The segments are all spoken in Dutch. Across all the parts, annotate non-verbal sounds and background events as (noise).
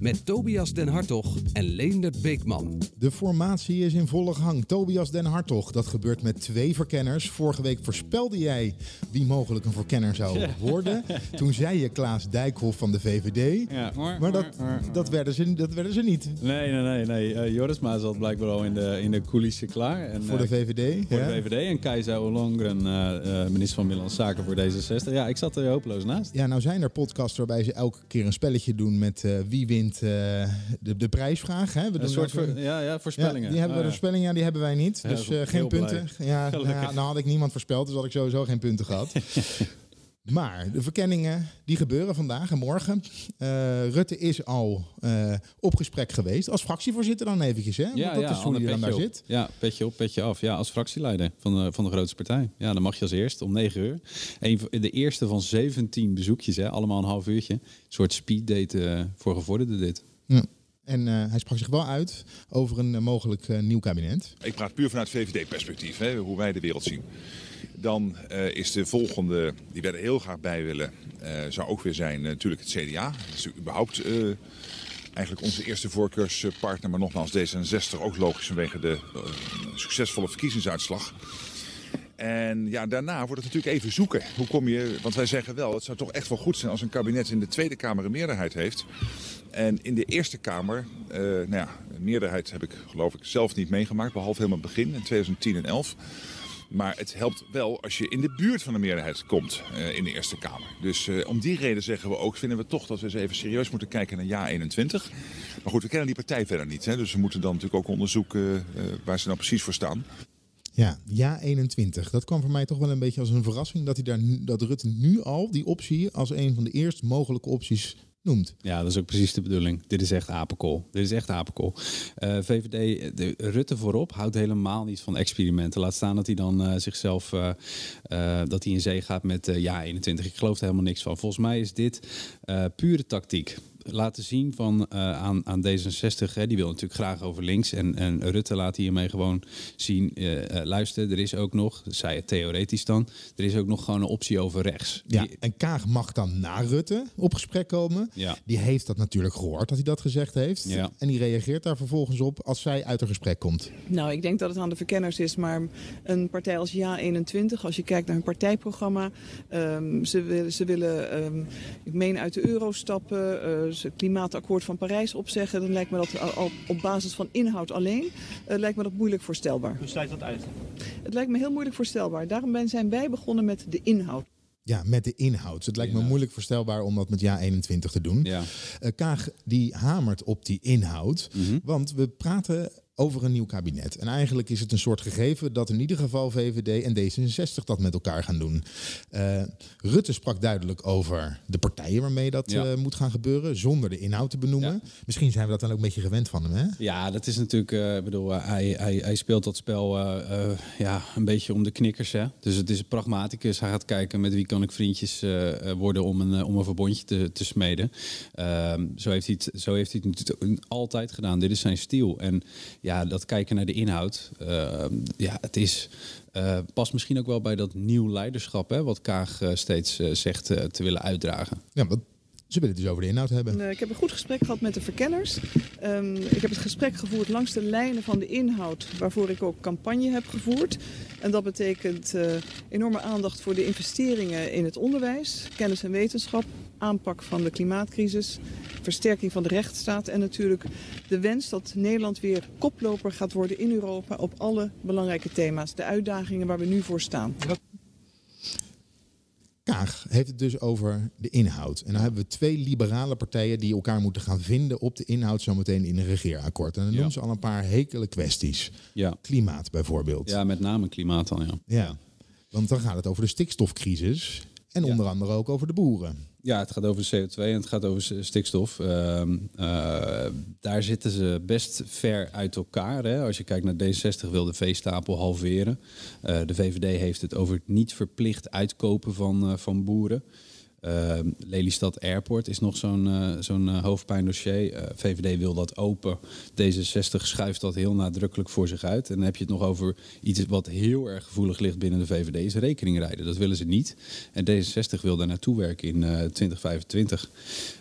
Met Tobias Den Hartog en Leendert Beekman. De formatie is in volle gang. Tobias Den Hartog, dat gebeurt met twee verkenners. Vorige week voorspelde jij wie mogelijk een verkenner zou worden. (laughs) Toen zei je Klaas Dijkhoff van de VVD. Ja, Maar dat, dat, werden, ze, dat werden ze niet. Nee, nee, nee. nee. Uh, Joris Maas zat blijkbaar al in de, in de coulissen klaar. En, voor de uh, VVD. Voor ja. de VVD. En Keizer Ollongren, uh, minister van Binnenlandse Zaken voor D66. Ja, ik zat er hopeloos naast. Ja, nou zijn er podcasts waarbij ze elke keer een spelletje doen met wie wint de, de prijsvraag. Hè? We een soort voor, ja, ja, voorspellingen. Ja, die hebben we, ja. voorspellingen, ja, die hebben wij niet. Dus heel geen blij. punten. Ja, nou, nou had ik niemand voorspeld, dus had ik sowieso geen punten gehad. (laughs) Maar de verkenningen die gebeuren vandaag en morgen. Uh, Rutte is al uh, op gesprek geweest. Als fractievoorzitter dan eventjes, hè? Ja, Want dat ja, is hoe je dan daar op. zit. Ja, petje op, petje af. Ja, als fractieleider van de, van de grootste partij. Ja, dan mag je als eerste om 9 uur. Een, de eerste van 17 bezoekjes, hè? allemaal een half uurtje. Een soort speeddate uh, voor gevorderden dit. Ja. En uh, hij sprak zich wel uit over een uh, mogelijk uh, nieuw kabinet. Ik praat puur vanuit VVD-perspectief, hoe wij de wereld zien. Dan is de volgende, die wij er heel graag bij willen, zou ook weer zijn natuurlijk het CDA. Dat is überhaupt eigenlijk onze eerste voorkeurspartner, maar nogmaals D66 ook logisch vanwege de succesvolle verkiezingsuitslag. En ja, daarna wordt het natuurlijk even zoeken. Hoe kom je, want wij zeggen wel, het zou toch echt wel goed zijn als een kabinet in de Tweede Kamer een meerderheid heeft. En in de Eerste Kamer, uh, nou ja, een meerderheid heb ik geloof ik zelf niet meegemaakt, behalve helemaal het begin in 2010 en 11. Maar het helpt wel als je in de buurt van de meerderheid komt uh, in de Eerste Kamer. Dus uh, om die reden zeggen we ook, vinden we toch dat we eens even serieus moeten kijken naar ja 21. Maar goed, we kennen die partij verder niet. Hè? Dus we moeten dan natuurlijk ook onderzoeken waar ze nou precies voor staan. Ja, ja 21. Dat kwam voor mij toch wel een beetje als een verrassing dat, hij daar, dat Rutte nu al die optie als een van de eerst mogelijke opties noemt. Ja, dat is ook precies de bedoeling. Dit is echt apenkool. Dit is echt apenkool. Uh, VVD, de, Rutte voorop houdt helemaal niet van experimenten. Laat staan dat hij dan uh, zichzelf, uh, dat hij in zee gaat met ja 21. Ik geloof er helemaal niks van. Volgens mij is dit pure tactiek laten zien van, uh, aan, aan D66. Hè, die wil natuurlijk graag over links. En, en Rutte laat hiermee gewoon zien. Uh, uh, luister, er is ook nog, zei het theoretisch dan. Er is ook nog gewoon een optie over rechts. Ja, Die, en Kaag mag dan na Rutte op gesprek komen. Ja. Die heeft dat natuurlijk gehoord dat hij dat gezegd heeft. Ja. En die reageert daar vervolgens op als zij uit een gesprek komt. Nou, ik denk dat het aan de verkenners is. Maar een partij als Ja21, als je kijkt naar hun partijprogramma. Um, ze willen, ze willen um, ik meen, uit de euro stappen. Uh, het klimaatakkoord van Parijs opzeggen, dan lijkt me dat al op basis van inhoud alleen, uh, lijkt me dat moeilijk voorstelbaar. Hoe sluit dat uit? Het lijkt me heel moeilijk voorstelbaar. Daarom zijn wij begonnen met de inhoud. Ja, met de inhoud. Het lijkt me moeilijk voorstelbaar om dat met ja 21 te doen. Ja. Uh, Kaag die hamert op die inhoud, mm -hmm. want we praten over een nieuw kabinet. En eigenlijk is het een soort gegeven dat in ieder geval VVD en D66 dat met elkaar gaan doen. Uh, Rutte sprak duidelijk over de partijen waarmee dat Ja. uh, moet gaan gebeuren, zonder de inhoud te benoemen. Ja. Misschien zijn we dat dan ook een beetje gewend van hem, hè? Ja, dat is natuurlijk, eh, ik bedoel, eh, hij, hij, hij speelt dat spel eh, eh, ja, een beetje om de knikkers. Hè? Dus het is een pragmaticus. Hij gaat kijken met wie kan ik vriendjes eh, eh, worden om een, eh, om een verbondje te, te smeden. Ehm, zo, heeft hij het, zo heeft hij het natuurlijk altijd gedaan. Dit is zijn stijl. En ja, dat kijken naar de inhoud, eh, ja, het is... eh, past misschien ook wel bij dat nieuw leiderschap, hè, wat Kaag eh, steeds eh, zegt te willen uitdragen. Ja, want ze willen het dus over de inhoud hebben. En, uh, ik heb een goed gesprek gehad met de verkenners. Um, ik heb het gesprek gevoerd langs de lijnen van de inhoud, waarvoor ik ook campagne heb gevoerd. En dat betekent uh, enorme aandacht voor de investeringen in het onderwijs, kennis en wetenschap, aanpak van de klimaatcrisis, versterking van de rechtsstaat en natuurlijk de wens dat Nederland weer koploper gaat worden in Europa op alle belangrijke thema's, de uitdagingen waar we nu voor staan. Kaag heeft het dus over de inhoud. En dan hebben we twee liberale partijen die elkaar moeten gaan vinden op de inhoud zometeen in een regeerakkoord. En dan Ja. noemen ze al een paar hekele kwesties. Ja, Klimaat bijvoorbeeld. ja met name klimaat dan, ja. Ja. Want dan gaat het over de stikstofcrisis. En Ja. onder andere ook over de boeren. Ja, het gaat over CO2 en het gaat over stikstof. Ehm, eh, daar zitten ze best ver uit elkaar. Hè. Als je kijkt naar D60 wil de veestapel halveren. Eh, de VVD heeft het over het niet verplicht uitkopen van, eh, van boeren. Ehm, Lelystad Airport is nog zo'n eh, zo'n eh, hoofdpijndossier. Eh, VVD wil dat open. D66 schuift dat heel nadrukkelijk voor zich uit. En dan heb je het nog over iets wat heel erg gevoelig ligt binnen de VVD, is rekeningrijden. Dat willen ze niet. En D66 wil daar naartoe werken in eh 2025.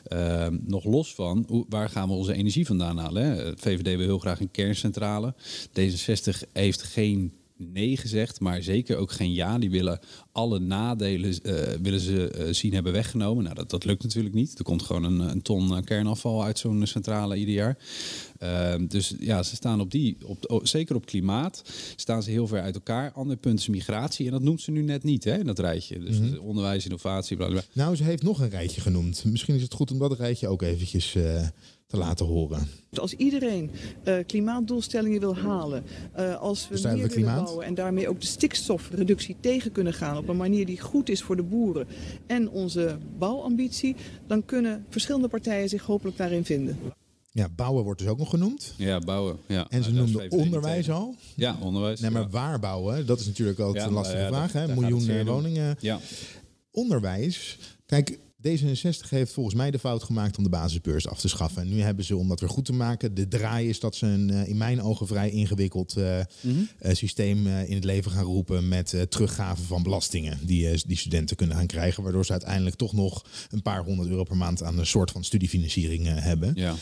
Ehm, nog los van, waar gaan we onze energie vandaan halen? Hè? VVD wil heel graag een kerncentrale. D66 heeft geen nee gezegd, maar zeker ook geen ja. Die willen alle nadelen eh, willen ze, eh, zien hebben weggenomen. Nou, dat, dat lukt natuurlijk niet. Er komt gewoon een, een ton eh, kernafval uit zo'n centrale ieder jaar. Ehm, dus ja, ze staan op die, op, zeker op klimaat, staan ze heel ver uit elkaar. Ander punt is migratie. En dat noemt ze nu net niet, hè, in dat rijtje. Dus onderwijs, innovatie, bla bla. bla. Nou, ze heeft nog een rijtje genoemd. Misschien is het goed om dat rijtje ook eventjes te laten horen. Dus Als iedereen eh, klimaatdoelstellingen wil halen, eh, als we meer willen klimaat. bouwen en daarmee ook de stikstofreductie tegen kunnen gaan op een manier die goed is voor de boeren en onze bouwambitie, dan kunnen verschillende partijen zich hopelijk daarin vinden. Ja, bouwen wordt dus ook nog genoemd. Ja, bouwen. Ja. En ze is noemden onderwijs al. Ja, onderwijs. Nee, maar ja. waar bouwen? Dat is natuurlijk altijd Ja, een lastige nou ja, vraag. dat- hè? Miljoen woningen. Ja. Onderwijs. Kijk, D66 heeft volgens mij de fout gemaakt om de basisbeurs af te schaffen. En nu hebben ze, om dat weer goed te maken, de draai is dat ze een eh, in mijn ogen vrij ingewikkeld eh, Mhm. eh, systeem in het leven gaan roepen met eh, teruggave van belastingen die, die studenten kunnen gaan krijgen. Waardoor ze uiteindelijk toch nog een paar honderd euro per maand aan een soort van studiefinanciering hebben. Ja.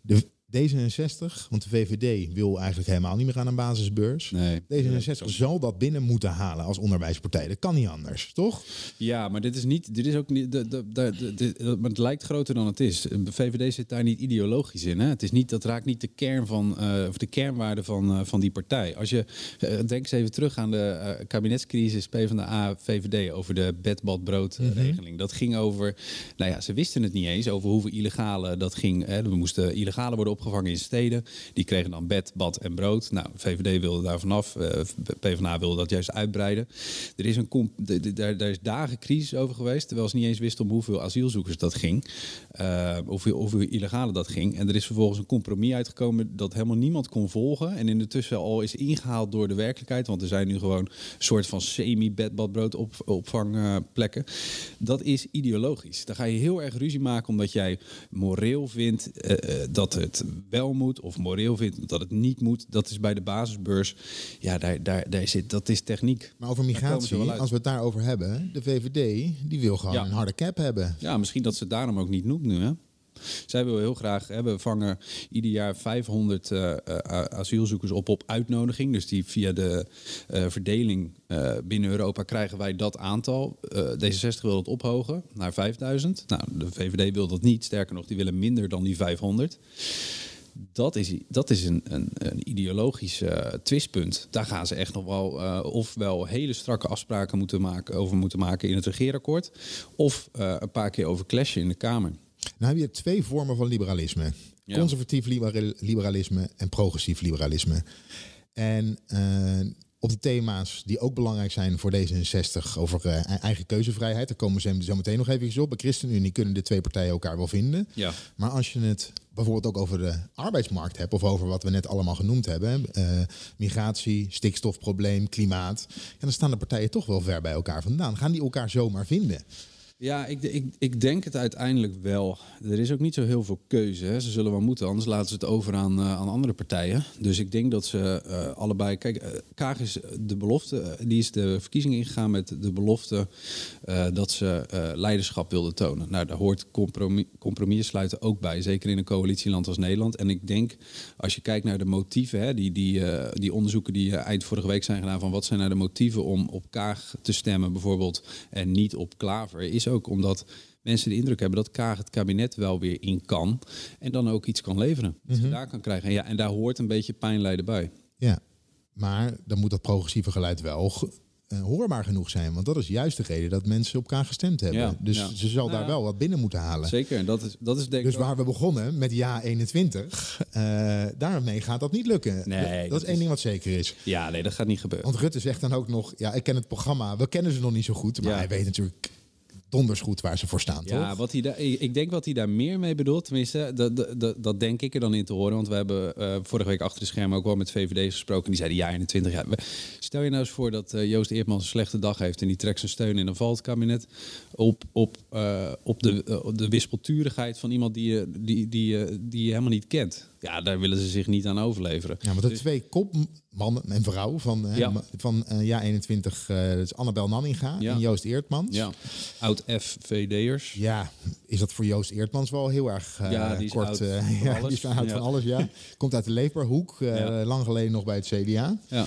De D66, want de VVD wil eigenlijk helemaal niet meer aan een basisbeurs. Nee. D66 zal dat binnen moeten halen als onderwijspartij. Dat kan niet anders, toch? Ja, maar dit is niet. Dit is ook niet. De, maar het lijkt groter dan het is. De VVD zit daar niet ideologisch in. Hè? Het is niet, dat raakt niet de kern van eh, of de kernwaarde van, eh, van die partij. Als je eh, denk eens even terug aan de kabinetscrisis PvdA VVD over de bedbadbroodregeling. Dat ging over. Nou ja, ze wisten het niet eens over hoeveel illegale dat ging. Hè? Er moesten illegale worden opgevangen in steden. Die kregen dan bed, bad en brood. Nou, VVD wilde daar vanaf. eh, PvdA wilde dat juist uitbreiden. Er is een daar, daar is dagen crisis over geweest, terwijl ze niet eens wisten om hoeveel asielzoekers dat ging, eh hoeveel, hoeveel illegale dat ging. En er is vervolgens een compromis uitgekomen dat helemaal niemand kon volgen en in de tussen al is ingehaald door de werkelijkheid, want er zijn nu gewoon een soort van semi-bedbadbrood op, opvangplekken. Dat is ideologisch. Daar ga je heel erg ruzie maken omdat jij moreel vindt eh, dat het wel moet of moreel vindt dat het niet moet. Dat is bij de basisbeurs. Ja, daar, daar, daar zit, dat is techniek. Maar over migratie, als we het daarover hebben, de VVD die wil gewoon Ja. een harde cap hebben. Ja, misschien dat ze het daarom ook niet noemt nu. Hè? Zij wil heel graag, hè, we vangen ieder jaar 500 eh, eh, asielzoekers op op uitnodiging. Dus die via de eh, verdeling binnen Europa krijgen wij dat aantal. Eh, D66 wil dat ophogen naar 5000. Nou, de VVD wil dat niet. Sterker nog, die willen minder dan die 500. Dat is, dat is een, een, ideologisch twistpunt. Daar gaan ze echt nog wel eh, ofwel hele strakke afspraken moeten maken, over moeten maken in het regeerakkoord. Of een paar keer over clashen in de Kamer. Nou heb je twee vormen van liberalisme. Ja. Conservatief libera- liberalisme en progressief liberalisme. En eh, op de thema's die ook belangrijk zijn voor D66 over eh, eigen keuzevrijheid, daar komen ze zo meteen nog even op. Bij ChristenUnie kunnen de twee partijen elkaar wel vinden. Ja. Maar als je het bijvoorbeeld ook over de arbeidsmarkt hebt, of over wat we net allemaal genoemd hebben, eh, migratie, stikstofprobleem, klimaat, ja, dan staan de partijen toch wel ver bij elkaar vandaan. Gaan die elkaar zomaar vinden? Ja, ik, ik, ik denk het uiteindelijk wel. Er is ook niet zo heel veel keuze. Hè. Ze zullen wel moeten, anders laten ze het over aan, eh, aan andere partijen. Dus ik denk dat ze eh, allebei... Kijk, eh, Kaag is de belofte, die is de verkiezingen ingegaan met de belofte dat ze leiderschap wilde tonen. Nou, daar hoort compromis, compromis sluiten ook bij. Zeker in een coalitieland als Nederland. En ik denk, als je kijkt naar de motieven, hè, die, die, die onderzoeken die eind vorige week zijn gedaan, van wat zijn nou de motieven om op Kaag te stemmen bijvoorbeeld en niet op Klaver, is ook omdat mensen de indruk hebben dat Kaag het kabinet wel weer in kan en dan ook iets kan leveren. Dat Mhm. ze daar kan krijgen. En, ja, en daar hoort een beetje pijnlijden bij. Ja, maar dan moet dat progressieve geluid wel ge- eh, hoorbaar genoeg zijn. Want dat is juist de reden dat mensen op elkaar gestemd hebben. Ja, dus ja. ze zal Nou daar wel wat binnen moeten halen. Zeker, en dat is, dat is denk ik Dus ook- waar we begonnen met ja 21, eh, daarmee gaat dat niet lukken. Nee, dat, dat dat is één ding wat zeker is. Ja, nee, dat gaat niet gebeuren. Want Rutte zegt dan ook nog, ja, ik ken het programma, we kennen ze nog niet zo goed. Maar Ja. hij weet natuurlijk donders goed waar ze voor staan, Ja, toch? wat hij daar, ik denk wat hij daar meer mee bedoelt, tenminste, dat, dat, dat, denk ik er dan in te horen. Want we hebben eh, vorige week achter de schermen ook wel met VVD gesproken. Die zeiden ja, in de 20 jaar. Stel je nou eens voor dat eh, Joost Eertmans een slechte dag heeft en die trekt zijn steun in een valt kabinet op, op, eh, op, de, op de wispelturigheid van iemand die je, die, die, je- die je helemaal niet kent. Ja, daar willen ze zich niet aan overleveren. Ja, want de twee kopmannen en vrouw van, hè, Ja. van eh, Ja 21, eh, dat is Annabel Nanninga Ja. en Joost Eertmans. Ja, oud-FVD'ers. Ja, is dat voor Joost Eertmans wel heel erg eh, Ja, die is kort. oud eh, van (laughs) ja, alles. die is Ja. van alles, ja. Komt uit de Leefbaarhoek, eh, Ja. lang geleden nog bij het CDA. Ja.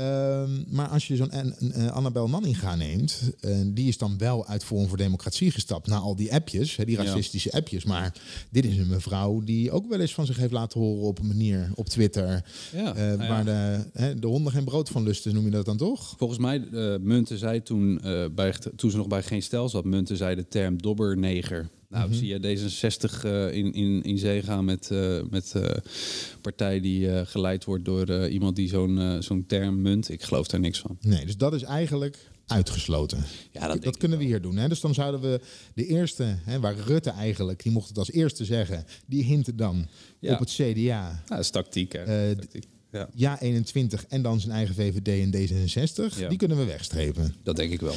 Ehm, maar als je zo'n eh, Annabel Nanninga neemt, eh, die is dan wel uit Forum voor Democratie gestapt na al die appjes, hè, die Ja. racistische appjes. Maar dit is een mevrouw die ook wel eens van zich heeft laten horen op een manier op Twitter, Ja, eh, nou ja. waar de, hè, de honden geen brood van lusten, noem je dat dan toch? Volgens mij, Munten zei toen, bij, toen ze nog bij Geen Stel zat, Munten zei de term dobberneger. Nou, Mhm. zie je D66 eh, in, in, in zee gaan met, eh met eh partij die geleid wordt door iemand die zo'n zo'n term munt. Ik geloof daar niks van. Nee, dus dat is eigenlijk uitgesloten. Ja, dat ik kunnen we hier doen. Hè? Dus dan zouden we de eerste, hè, waar Rutte eigenlijk, die mocht het als eerste zeggen, die hinten dan Ja. op het CDA, Nou, dat is tactiek, hè. Tactiek. Ja, ja 21 en dan zijn eigen VVD en D66. Ja. Die kunnen we wegstrepen. dat denk ik wel.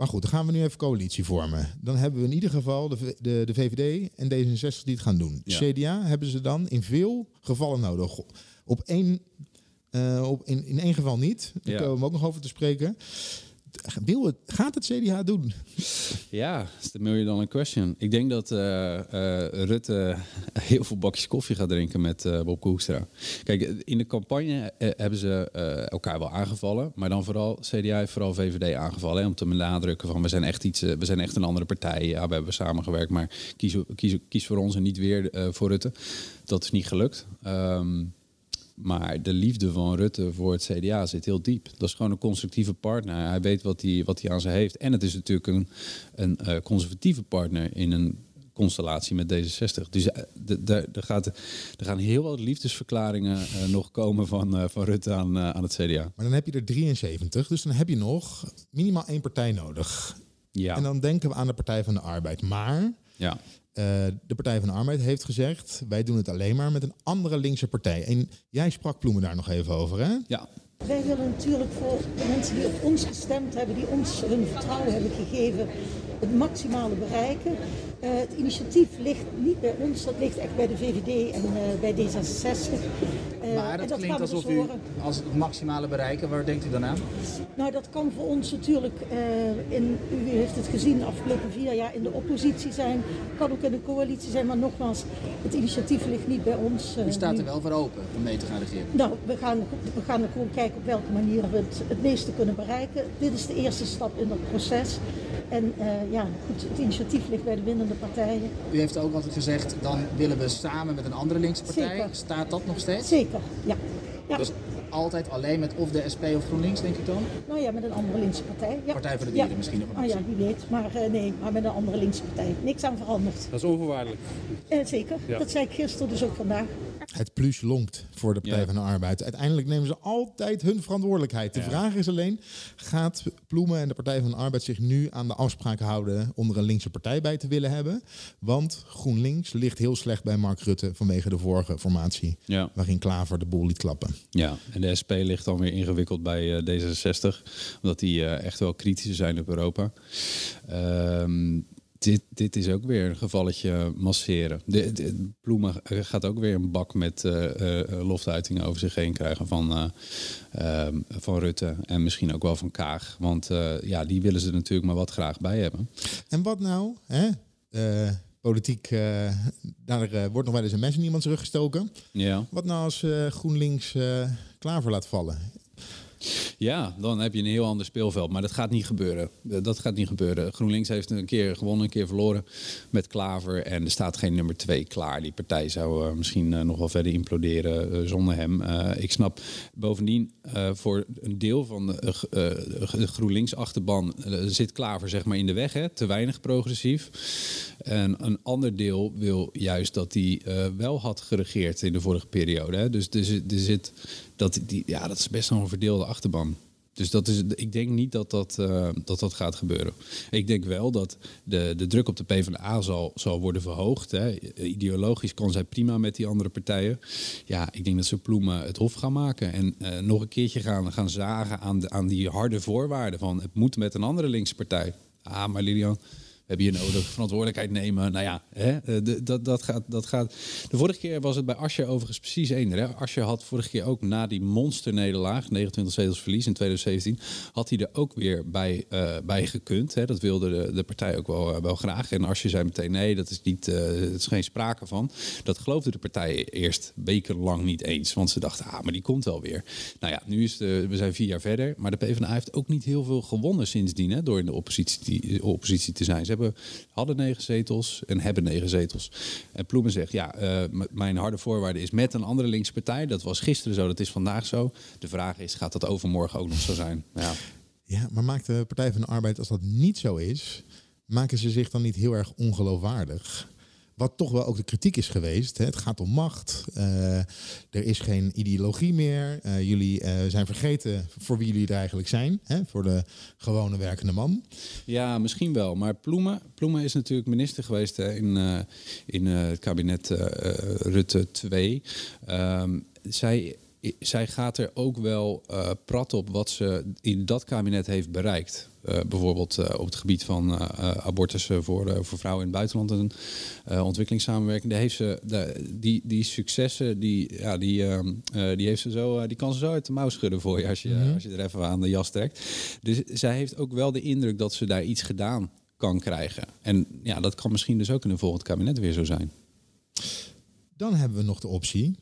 Maar goed, dan gaan we nu even coalitie vormen. Dan hebben we in ieder geval de, de, de VVD en D66 die het gaan doen. Ja. CDA hebben ze dan in veel gevallen nodig. Op één, eh, op, in, in één geval niet. Daar Ja. komen we ook nog over te spreken. Wil het, gaat het CDA doen? Ja, dat is de million dollar question. Ik denk dat eh, eh, Rutte heel veel bakjes koffie gaat drinken met eh Bob Hoekstra. Kijk, in de campagne hebben ze elkaar wel aangevallen. Maar dan vooral, CDA heeft vooral VVD aangevallen. Om te benadrukken van we zijn echt iets, we zijn echt een andere partij. Ja, we hebben samengewerkt, maar kies, kies, kies voor ons en niet weer voor Rutte. Dat is niet gelukt. Ehm, maar de liefde van Rutte voor het CDA zit heel diep. Dat is gewoon een constructieve partner. Hij weet wat hij, wat hij aan ze heeft. En het is natuurlijk een, een eh, conservatieve partner in een constellatie met D66. Dus eh, er, gaat, er gaan heel wat liefdesverklaringen eh, nog komen van, van Rutte aan, aan het CDA. Maar dan heb je er 73, dus dan heb je nog minimaal één partij nodig. Ja, En dan denken we aan de Partij van de Arbeid. Maar ja. Eh, de Partij van de Arbeid heeft gezegd... wij doen het alleen maar met een andere linkse partij. En jij sprak Ploemen daar nog even over, hè? ja. Wij willen natuurlijk voor de mensen die op ons gestemd hebben, die ons hun vertrouwen hebben gegeven, het maximale bereiken. Eh, het initiatief ligt niet bij ons, dat ligt echt bij de VVD en eh, bij D66. Eh, Maar dat dat klinkt alsof dus u als het maximale bereiken, waar denkt u dan aan? Nou, dat kan voor ons natuurlijk, in, u heeft het gezien de afgelopen vier jaar, in de oppositie zijn. Kan ook in de coalitie zijn, maar nogmaals, het initiatief ligt niet bij ons. U staat er wel voor open om mee te gaan regeren. Nou, we gaan, we gaan er gewoon kijken op welke manier we het het meeste kunnen bereiken. Dit is de eerste stap in dat proces. En eh, ja, goed, het initiatief ligt bij de winnende partijen. U heeft ook altijd gezegd, dan willen we samen met een andere linkse partij. Zeker. Staat dat nog steeds? Zeker, ja. ja. Dus altijd alleen met of de SP of GroenLinks, denk ik dan? nou ja, met een andere linkse partij. Ja. Partij voor de Dieren Ja. misschien nog een Oh ja, wie weet. Maar eh, nee, maar met een andere linkse partij. Niks aan veranderd. Dat is onvoorwaardelijk. Eh, zeker, dat zei ik gisteren, dus ook vandaag. Het plus longt voor de Partij Ja. van de Arbeid. Uiteindelijk nemen ze altijd hun verantwoordelijkheid. De vraag is alleen, gaat Ploemen en de Partij van de Arbeid zich nu aan de afspraak houden om er een linkse partij bij te willen hebben? Want GroenLinks ligt heel slecht bij Mark Rutte vanwege de vorige formatie. Ja. Waarin Klaver de boel liet klappen. Ja, en de SP ligt dan weer ingewikkeld bij eh, D66, omdat die eh, echt wel kritischer zijn op Europa. Ehm, dit, dit is ook weer een gevalletje masseren. De, de, Ploemen gaat ook weer een bak met eh, loftuitingen over zich heen krijgen van, eh, ehm, van Rutte en misschien ook wel van Kaag. Want ja, die willen ze natuurlijk maar wat graag bij hebben. En wat nou? Hè? Politiek, daar wordt nog wel eens een mes in iemands rug gestoken. Ja. Wat nou als eh, GroenLinks Klaver laat vallen? Ja, dan heb je een heel ander speelveld. Maar dat gaat niet gebeuren. Eh, Dat gaat niet gebeuren. GroenLinks heeft een keer gewonnen, een keer verloren met Klaver. En er staat geen nummer twee klaar. Die partij zou eh, misschien eh, nog wel verder imploderen zonder hem. Ik snap bovendien voor een deel van de, GroenLinks-achterban zit Klaver zeg maar in de weg. Hè? Te weinig progressief. En een ander deel wil juist dat hij wel had geregeerd in de vorige periode. Hè? Dus er zit dat, die, ja, dat is best wel een verdeelde achterban. Dus dat is, ik denk niet dat dat, eh, dat, dat gaat gebeuren. Ik denk wel dat de, de druk op de PvdA zal, zal worden verhoogd. Hè. Ideologisch kan zij prima met die andere partijen. Ja, ik denk dat ze Ploemen het hof gaan maken. En eh, nog een keertje gaan, gaan zagen aan, de, aan die harde voorwaarden van het moet met een andere linkse partij. Ah, maar Lilian, heb je nodig, verantwoordelijkheid nemen. Nou ja, hè, eh, de, dat, dat, gaat, dat gaat. De vorige keer was het bij Asje overigens precies één. Asje had vorige keer ook na die monsternederlaag, 29 zetels verlies in 2017, had hij er ook weer bij, uh, bij gekund. Hè. Dat wilde de, de partij ook wel, eh, wel graag. En Asje zei meteen nee, dat is, niet, dat is geen sprake van. Dat geloofde de partij eerst wekenlang niet eens. Want ze dachten, ah, maar die komt wel weer. Nou ja, nu is de, we zijn vier jaar verder. Maar de PvdA heeft ook niet heel veel gewonnen sindsdien hè, door in de oppositie, oppositie te zijn. Ze hebben, hadden negen zetels en hebben negen zetels. En Ploemen zegt, ja, uh, mijn harde voorwaarde is met een andere linkse partij. Dat was gisteren zo, dat is vandaag zo. De vraag is, gaat dat overmorgen ook nog zo zijn? Ja, ja maar maakt de Partij van de Arbeid, als dat niet zo is, maken ze zich dan niet heel erg ongeloofwaardig? Wat toch wel ook de kritiek is geweest. Hè. Het gaat om macht. Uh, er is geen ideologie meer. Uh, jullie uh, zijn vergeten voor wie jullie er eigenlijk zijn. Hè, voor de gewone werkende man. Ja, misschien wel. Maar Ploemen, Ploemen is natuurlijk minister geweest hè, in, in het kabinet Rutte 2. Um, zij zij gaat er ook wel uh, prat op wat ze in dat kabinet heeft bereikt. Uh, bijvoorbeeld uh, op het gebied van abortussen voor, voor vrouwen in het buitenland en ontwikkelingssamenwerking. Daar heeft ze, de, die, die successen, die, ja, die, ehm, die, heeft ze zo, die kan ze zo uit de mouw schudden voor je als je, mm -hmm. als je er even aan de jas trekt. Dus zij heeft ook wel de indruk dat ze daar iets gedaan kan krijgen. En ja, dat kan misschien dus ook in een volgend kabinet weer zo zijn. Dan hebben we nog de optie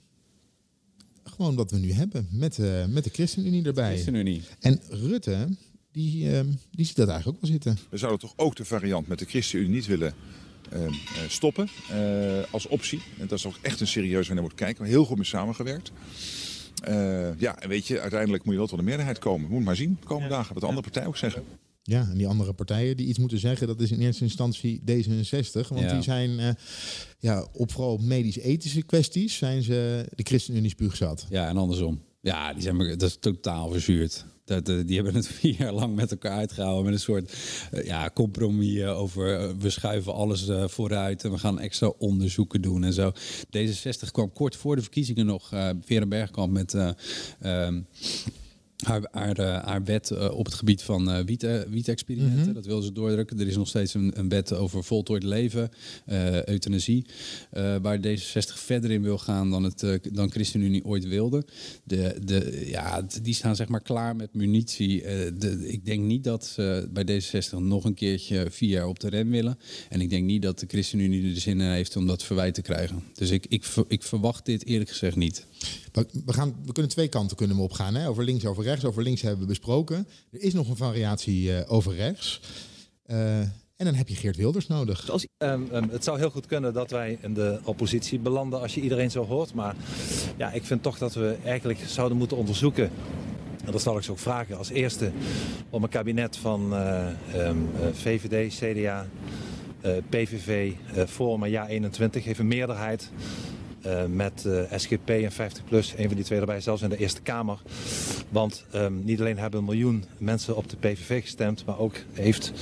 gewoon wat we nu hebben met, uh, met de ChristenUnie erbij. ChristenUnie. En Rutte, die, uh, die ziet dat eigenlijk ook wel zitten. We zouden toch ook de variant met de ChristenUnie niet willen uh, stoppen als optie. En dat is ook echt een serieus waar je moet kijken. Heel goed mee samengewerkt. ja, en weet je, uiteindelijk moet je wel tot een meerderheid komen. Moet maar zien de komende dagen wat de andere partijen ook zeggen. Ja, en die andere partijen die iets moeten zeggen, dat is in eerste instantie D66. Want Ja. die zijn eh, ja, op vooral medisch-ethische kwesties zijn ze de ChristenUnie spuugzat. Ja, en andersom. Ja, die zijn, dat is totaal verzuurd. Dat, eh, die hebben het (laughs) vier jaar lang met elkaar uitgehouden met een soort eh, ja, compromis over we schuiven alles vooruit en we gaan extra onderzoeken doen en zo. D66 kwam kort voor de verkiezingen nog, eh Vera Bergkamp met eh, ehm, haar, haar, eh, haar wet eh, op het gebied van eh wiet, wietexperimenten. Mhm. Dat wil ze doordrukken. Er is nog steeds een, een wet over voltooid leven, eh, euthanasie, waar D66 verder in wil gaan dan, het, dan ChristenUnie ooit wilde. De, de, ja, die staan zeg maar klaar met munitie. De, ik denk niet dat ze bij D66 nog een keertje vier jaar op de rem willen. En ik denk niet dat de ChristenUnie er zin in heeft om dat verwijt te krijgen. Dus ik, ik, ik verwacht dit eerlijk gezegd niet. We, we, gaan, we kunnen twee kanten kunnen we opgaan. Hè? Over links, over rechts. Over links hebben we besproken. Er is nog een variatie eh, over rechts. Eh, en dan heb je Geert Wilders nodig. Als, ehm, ehm, het zou heel goed kunnen dat wij in de oppositie belanden als je iedereen zo hoort. Maar ja, ik vind toch dat we eigenlijk zouden moeten onderzoeken. En dat zal ik ze ook vragen als eerste om een kabinet van eh, ehm, eh, VVD, CDA, PVV, Forum en Ja 21 heeft een meerderheid. Eh, met eh, SGP en 50PLUS, een van die twee erbij, zelfs in de Eerste Kamer. Want ehm, niet alleen hebben een miljoen mensen op de PVV gestemd, maar ook heeft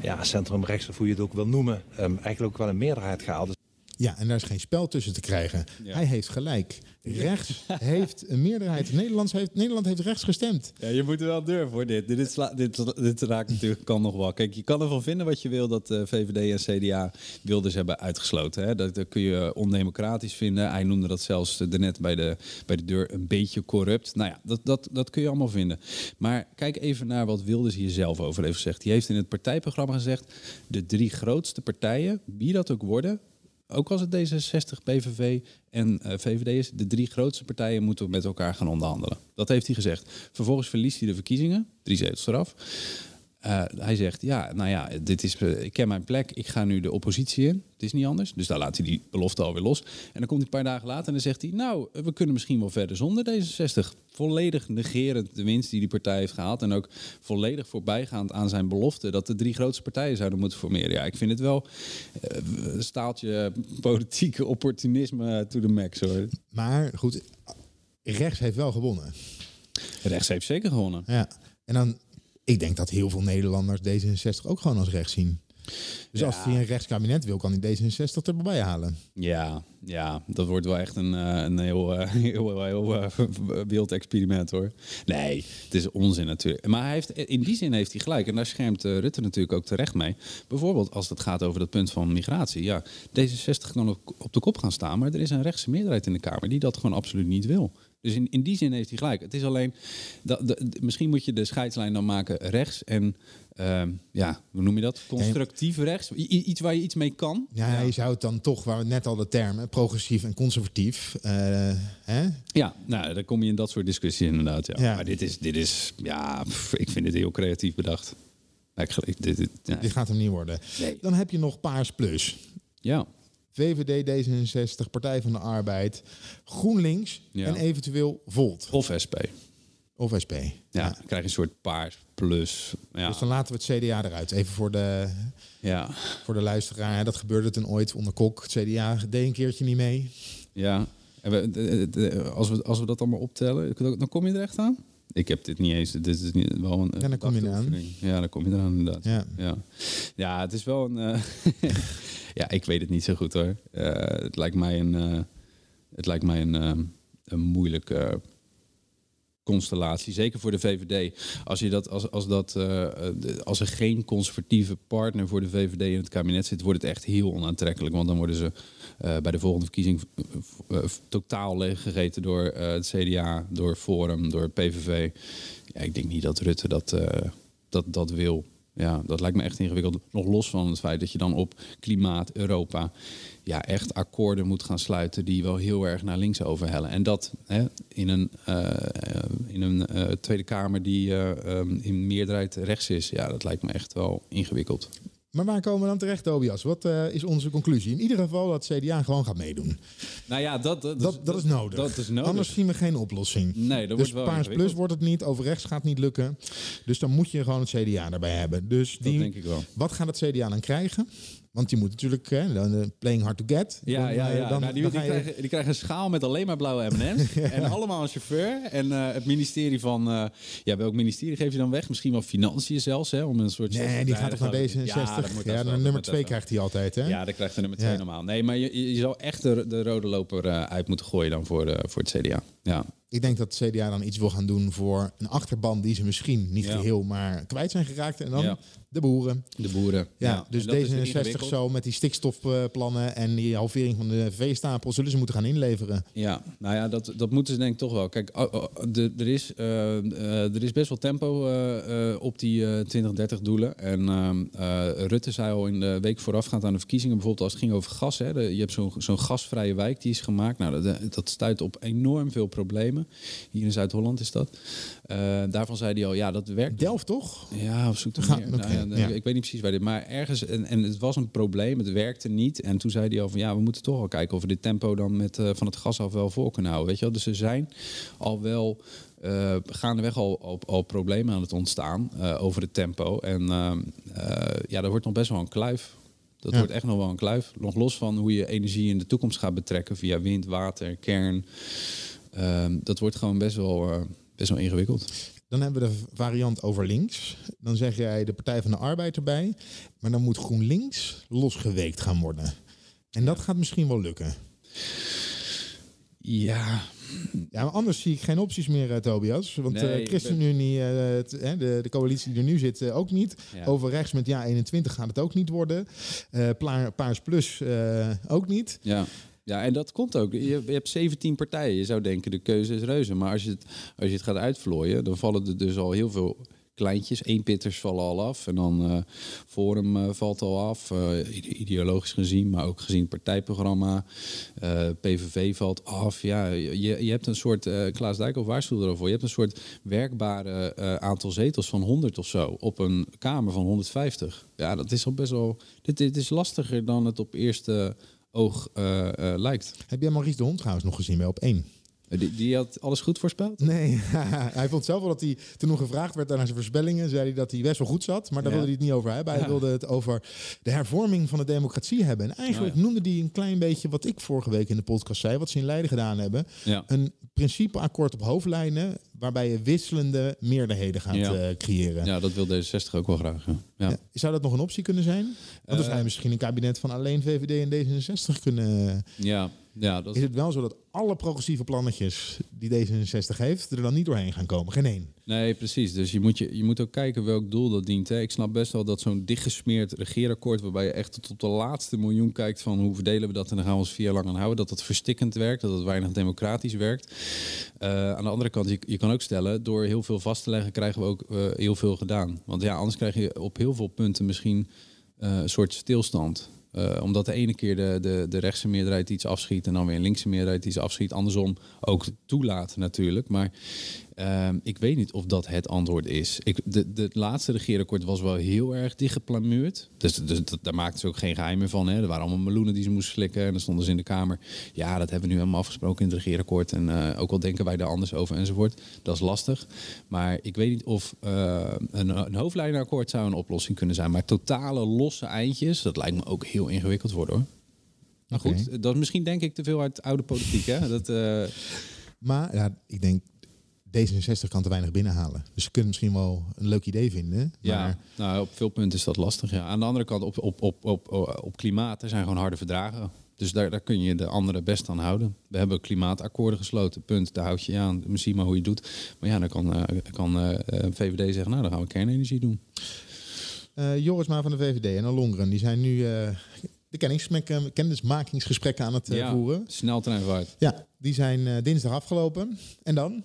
ja, centrum rechts, of hoe je het ook wil noemen, ehm, eigenlijk ook wel een meerderheid gehaald. Ja, en daar is geen spel tussen te krijgen. Hij heeft gelijk. Rechts (laughs) heeft een meerderheid. Nederland heeft, Nederland heeft rechts gestemd. Ja, je moet er wel durven voor dit. Dit, sla- dit, dit raakt natuurlijk kan nog wel. Kijk, je kan ervan vinden wat je wil dat eh, VVD en CDA Wilders hebben uitgesloten. Hè? Dat, dat kun je ondemocratisch vinden. Hij noemde dat zelfs uh, net bij de, bij de deur een beetje corrupt. Nou ja, dat, dat, dat kun je allemaal vinden. Maar kijk even naar wat Wilders hier zelf over heeft gezegd. Die heeft in het partijprogramma gezegd... de drie grootste partijen, wie dat ook worden... Ook als het D66, PVV en eh, VVD is, de drie grootste partijen moeten met elkaar gaan onderhandelen. Dat heeft hij gezegd. Vervolgens verliest hij de verkiezingen, drie zetels eraf. Uh, hij zegt, ja, nou ja, dit is, uh, ik ken mijn plek, ik ga nu de oppositie in. Het is niet anders. Dus daar laat hij die belofte alweer los. En dan komt hij een paar dagen later en dan zegt hij... nou, we kunnen misschien wel verder zonder D66. Volledig negerend de winst die die partij heeft gehaald. En ook volledig voorbijgaand aan zijn belofte... dat de drie grootste partijen zouden moeten formeren. Ja, ik vind het wel uh, een staaltje politieke opportunisme to the max, hoor. Maar goed, rechts heeft wel gewonnen. Rechts heeft zeker gewonnen. Ja. En dan, ik denk dat heel veel Nederlanders D66 ook gewoon als rechts zien. Dus als hij een rechtskabinet wil, kan hij D66 erbij halen. Ja, ja, dat wordt wel echt een, eh, een heel, eh, (laughs) heel, heel, eh, wild experiment hoor. Nee, het is onzin natuurlijk. Maar hij heeft, in die zin heeft hij gelijk. En daar schermt Rutte natuurlijk ook terecht mee. Bijvoorbeeld als het gaat over dat punt van migratie. Ja, D66 kan op de kop gaan staan. Maar er is een rechtse meerderheid in de Kamer die dat gewoon absoluut niet wil. Dus in, in die zin heeft hij gelijk. Het is alleen, dat, misschien moet je de scheidslijn dan maken rechts en, ehm, ja, hoe noem je dat? Constructief rechts. I- iets waar je iets mee kan. Ja, je zou het dan toch, waar we net al de termen, progressief en conservatief. eh, hè? Ja, nou, dan kom je in dat soort discussies inderdaad. Ja. Ja. Maar dit is, dit is, ja, pff, ik vind het heel creatief bedacht. Ik- dit, dit, ja. Dit gaat hem niet worden. Dan heb je nog Paars Plus. Ja. VVD, D66, Partij van de Arbeid, GroenLinks Ja. en eventueel Volt. Of SP. Of SP. Ja, dan krijg je een soort paars plus. Ja. Dus dan laten we het CDA eruit. Even voor de, ja. voor de luisteraar. Dat gebeurde toen ooit onder Kok. Het CDA deed een keertje niet mee. Ja. En we, de- de- als, we, als we dat allemaal optellen, dan kom je er echt aan? Ik heb dit niet eens. Dit is niet, wel een. Ja, dan kom je eraan. Ja, dan kom je eraan inderdaad. Ja. Ja, ja het is wel een. eh, (laughs) ja, ik weet het niet zo goed hoor. Eh, het lijkt mij een. eh, het lijkt mij een, eh, een moeilijke constellatie. Zeker voor de VVD. Als, je dat, als, als, dat, eh, als er geen conservatieve partner voor de VVD in het kabinet zit, wordt het echt heel onaantrekkelijk. Want dan worden ze bij de volgende verkiezing totaal leeggegeten door het CDA, door Forum, door PVV. Ja, ik denk niet dat Rutte dat, dat, dat wil. Ja, dat lijkt me echt ingewikkeld. Nog los van het feit dat je dan op klimaat, Europa, ja, echt akkoorden moet gaan sluiten die wel heel erg naar links overhellen. En dat hè, in een, eh, in een eh, Tweede Kamer die eh, ehm, in meerderheid rechts is. Ja, dat lijkt me echt wel ingewikkeld. Maar waar komen we dan terecht, Tobias? Wat eh, is onze conclusie? In ieder geval dat CDA gewoon gaat meedoen. Nou ja, dat, dat, Dat, dat is nodig. Dat is nodig. Anders zien we geen oplossing. Nee, dat dus wordt wel Paars. Plus wordt het niet, over rechts gaat niet lukken. Dus dan moet je gewoon het CDA erbij hebben. Dus die, denk ik wel. Wat gaat het CDA dan krijgen? Want die moet natuurlijk, hè, dan, eh, playing hard to get. Ja, Dan, ja, eh, ja. Dan, Nou, die, dan die, je- krijgen, die krijgen een schaal met alleen maar blauwe M&M's. (laughs) En allemaal een chauffeur. En eh, het ministerie van... ja, welk ministerie geef je dan weg? Misschien wel financiën zelfs, hè? Om een soort... Nee, die gaat toch naar D66? Ja, dat nummer moet 2 dat krijgt hij altijd, hè? Ja, dan krijgt de nummer 2 Ja. normaal. Nee, maar je, je zou echt de, de rode loper uit moeten gooien dan voor, voor het CDA. Ja. Ik denk dat het CDA dan iets wil gaan doen voor een achterban die ze misschien niet Ja. geheel, maar kwijt zijn geraakt. En dan Ja. de boeren. De boeren. Ja, dus en dat is D66 ingewikkeld. zo met die stikstofplannen en die halvering van de veestapel zullen ze moeten gaan inleveren. Ja, nou ja, dat, dat moeten ze denk ik toch wel. Kijk, oh, oh, de- er, is, eh, eh, er is best wel tempo eh, op die eh 2030 doelen. En Rutte zei al in de week voorafgaand aan de verkiezingen, bijvoorbeeld als het ging over gas. Hè, de- je hebt zo'n zo'n gasvrije wijk die is gemaakt. Nou, dat, dat stuit op enorm veel problemen. Hier in Zuid-Holland is dat. Eh, daarvan zei hij al, ja, dat werkt. Delft toch? Ja, of zoek Ga- meer. oké, Nou ja, ja. Ik weet niet precies waar dit, maar ergens en, en het was een probleem, het werkte niet. En toen zei hij al van ja, we moeten toch wel kijken of we dit tempo dan met eh, van het gas af wel voor kunnen houden. Weet je wel? Dus er zijn al wel eh gaandeweg al, al, al problemen aan het ontstaan over het tempo. En ja, dat wordt nog best wel een kluif. Dat Ja. wordt echt nog wel een kluif. Nog los van hoe je energie in de toekomst gaat betrekken via wind, water, kern. Ehm, dat wordt gewoon best wel, eh, best wel ingewikkeld. Dan hebben we de variant over links. Dan zeg jij de Partij van de Arbeid erbij. Maar dan moet GroenLinks losgeweekt gaan worden. En dat gaat misschien wel lukken. Ja, Ja, maar anders zie ik geen opties meer, eh, Tobias. Want Nee, eh ik ChristenUnie, de, de coalitie die er nu zit, ook niet. Ja. Over rechts met ja 21 gaat het ook niet worden. Paars Plus ook niet. Ja. Ja, en dat komt ook. Je, hebt 17 partijen. Je zou denken, de keuze is reuze. Maar als je het, als je het gaat uitvlooien, dan vallen er dus al heel veel kleintjes. Eenpitters vallen al af. En dan eh Forum eh, valt al af. eh, ide- ideologisch gezien, maar ook gezien het partijprogramma. PVV valt af. Ja, je, je hebt een soort, Klaas Dijkhoff waarschuwde erover. Je hebt een soort werkbare aantal zetels van 100 of zo. Op een kamer van 150. Ja, dat is al best wel... Dit, dit is lastiger dan het op eerste oog eh, eh, lijkt. Heb jij Maurice de Hond trouwens nog gezien bij op één? Die, die had alles goed voorspeld? Nee, (laughs) hij vond zelf wel dat hij, toen nog gevraagd werd naar zijn voorspellingen, zei hij dat hij best wel goed zat. Maar daar Ja. wilde hij het niet over hebben. Hij Ja. wilde het over de hervorming van de democratie hebben. En eigenlijk Oh ja. noemde hij een klein beetje wat ik vorige week in de podcast zei, wat ze in Leiden gedaan hebben. Een principeakkoord op hoofdlijnen, waarbij je wisselende meerderheden gaat eh, creëren. Ja, dat wil D66 ook wel graag. Zou dat nog een optie kunnen zijn? Want dan Eh, zou je misschien een kabinet van alleen VVD en D66 kunnen... Ja, ja, dat Is het wel zo dat alle progressieve plannetjes die D66 heeft, er dan niet doorheen gaan komen? Geen één. Nee, precies. Dus je moet, je, je moet ook kijken welk doel dat dient. Hè. Ik snap best wel dat zo'n dichtgesmeerd regeerakkoord... waarbij je echt tot op de laatste miljoen kijkt van hoe verdelen we dat... en dan gaan we ons vier jaar lang aan houden. Dat dat verstikkend werkt, dat het weinig democratisch werkt. Eh, aan de andere kant, je, je kan ook stellen... door heel veel vast te leggen krijgen we ook eh, heel veel gedaan. Want ja, anders krijg je op heel veel punten misschien eh, een soort stilstand... Eh, omdat de ene keer de, de, de rechtse meerderheid iets afschiet en dan weer een linkse meerderheid iets afschiet. Andersom ook toelaat natuurlijk. Maar ehm, ik weet niet of dat het antwoord is. Ik, de, de laatste regeerakkoord was wel heel erg dichtgeplamuurd. Dus, dus dat, daar maakten ze ook geen geheim meer van. Hè. Er waren allemaal meloenen die ze moesten slikken. En dan stonden ze in de Kamer. Ja, dat hebben we nu helemaal afgesproken in het regeerakkoord. En eh, ook al denken wij daar anders over enzovoort. Dat is lastig. Maar ik weet niet of eh, een, een hoofdlijnenakkoord zou een oplossing kunnen zijn. Maar totale losse eindjes, dat lijkt me ook heel ingewikkeld worden hoor. Maar goed, dat is misschien denk ik te veel uit oude politiek. Hè? Dat, eh, Maar ja, ik denk D66 kan te weinig binnenhalen. Dus ze kunnen misschien wel een leuk idee vinden. Ja, Maar nou, op veel punten is dat lastig. Ja. Aan de andere kant, op, op, op, op, op klimaat, er zijn gewoon harde verdragen. Dus daar, daar kun je de anderen best aan houden. We hebben klimaatakkoorden gesloten, punt. Daar houd je je aan. Zie maar hoe je het doet. Maar ja, dan kan, eh, kan eh, eh, VVD zeggen, nou, dan gaan we kernenergie doen. eh, Jorisma van de VVD en Longren, die zijn nu eh, de kennismaking- kennismakingsgesprekken aan het ja, voeren. sneltreinvaart. Ja, die zijn dinsdag afgelopen. En dan?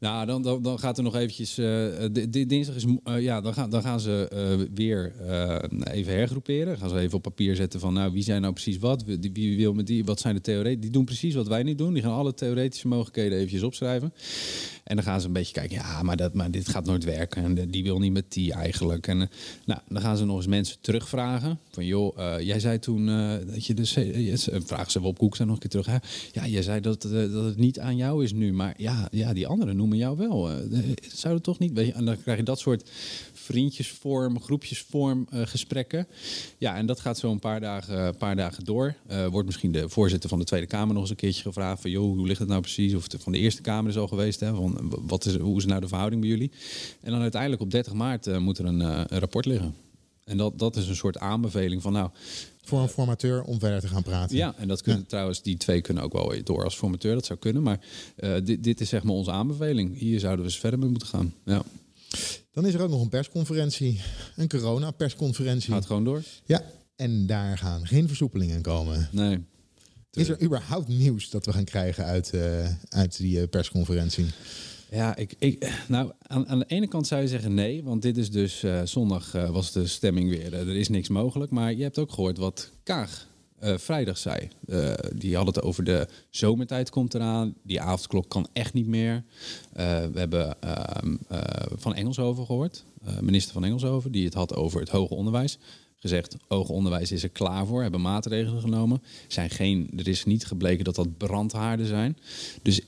Nou, dan, dan, dan gaat er nog eventjes. eh, di- dinsdag is. eh, ja, dan gaan, dan gaan ze eh, weer eh, even hergroeperen. Gaan ze even op papier zetten van. Nou, wie zijn nou precies wat? Wie, wil met die? Wat zijn de theorieën? Die doen precies wat wij niet doen. Die gaan alle theoretische mogelijkheden eventjes opschrijven. En dan gaan ze een beetje kijken. Ja, maar, dat, maar dit gaat nooit werken. En de- die wil niet met die eigenlijk. En eh, nou, dan gaan ze nog eens mensen terugvragen. Van joh, eh, jij zei toen. eh, dat je eh, eh, vragen ze op Koek zijn nog een keer terug. Ja, jij zei dat, eh, dat het niet aan jou is nu. Maar ja, ja die anderen noemen jou wel. Eh, zou het toch niet? Weet je, en dan krijg je dat soort vriendjesvorm, groepjesvorm eh, gesprekken. Ja, en dat gaat zo een paar dagen, paar dagen door. Eh, wordt misschien de voorzitter van de Tweede Kamer nog eens een keertje gevraagd van, joh, hoe ligt het nou precies? Of de, van de Eerste Kamer is al geweest, hè? Van, wat is, hoe is nou de verhouding bij jullie? En dan uiteindelijk op 30 maart moet er een, een rapport liggen. En dat, dat is een soort aanbeveling van, nou, Voor een formateur om verder te gaan praten. ja, en dat kunnen trouwens, die twee kunnen ook wel door als formateur, dat zou kunnen. Maar eh, dit, dit is zeg maar onze aanbeveling. Hier zouden we eens verder mee moeten gaan. Ja, Dan is er ook nog een persconferentie. Een corona-persconferentie. gaat gewoon door? Ja, en daar gaan geen versoepelingen komen. Nee. Is er überhaupt nieuws dat we gaan krijgen uit, eh, uit die eh, persconferentie? Ja, ik, ik, nou, aan, aan de ene kant zou je zeggen nee, want dit is dus eh, zondag eh, was de stemming weer. eh, er is niks mogelijk, maar je hebt ook gehoord wat Kaag vrijdag zei. Die had het over de zomertijd komt eraan, die avondklok kan echt niet meer. We hebben ehm, eh, van Engelshoven gehoord, eh, minister van Engelshoven, die het had over het hoger onderwijs gezegd, hoger onderwijs is er klaar voor, hebben maatregelen genomen. Zijn geen, er is niet gebleken dat dat brandhaarden zijn. Dus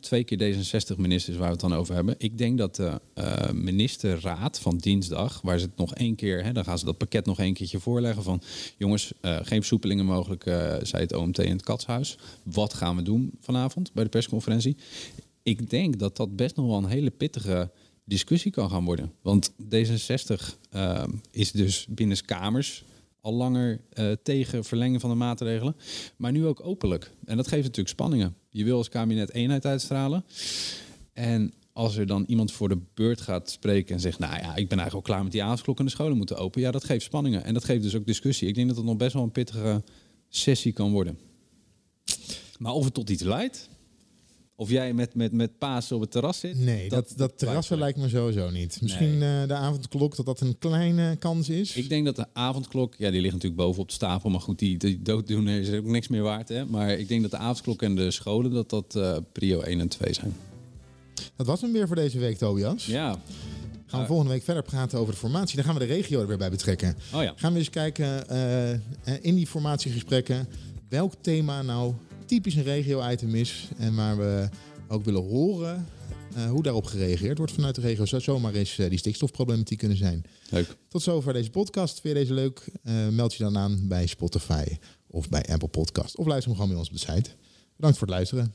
twee keer D66-ministers waar we het dan over hebben. Ik denk dat de eh, ministerraad van dinsdag, waar ze het nog één keer, hè, dan gaan ze dat pakket nog één keertje voorleggen van, jongens, eh, geen versoepelingen mogelijk, eh, zei het OMT in het Katshuis. Wat gaan we doen vanavond bij de persconferentie? Ik denk dat dat best nog wel een hele pittige discussie kan gaan worden. Want D66 eh, is dus binnen kamers al langer eh, tegen verlengen van de maatregelen, maar nu ook openlijk. En dat geeft natuurlijk spanningen. Je wil als kabinet eenheid uitstralen. En als er dan iemand voor de beurt gaat spreken en zegt, nou ja, ik ben eigenlijk al klaar met die avondklok en de scholen moeten open. Ja, dat geeft spanningen. En dat geeft dus ook discussie. Ik denk dat het nog best wel een pittige sessie kan worden. Maar of het tot iets leidt, of jij met, met, met Paas op het terras zit. Nee, dat, dat, terrassen lijkt me sowieso niet. Misschien eh, de avondklok, dat dat een kleine kans is. Ik denk dat de avondklok, ja, die ligt natuurlijk boven op de stapel, maar goed, die, die dooddoener is ook niks meer waard. Hè? Maar ik denk dat de avondklok en de scholen, dat dat eh, prio 1 en 2 zijn. Dat was hem weer voor deze week, Tobias. Ja. Gaan we volgende week verder praten over de formatie. Dan gaan we de regio er weer bij betrekken. Oh ja. Gaan we eens kijken eh, eh, in die formatiegesprekken welk thema nou typisch een regio-item is en waar we ook willen horen eh, hoe daarop gereageerd wordt vanuit de regio. Zou zomaar eens eh, die stikstofproblematiek kunnen zijn. Leuk. Tot zover deze podcast. Vind je deze leuk? Eh, meld je dan aan bij Spotify of bij Apple Podcast. Of luister hem gewoon bij ons op de site. Bedankt voor het luisteren.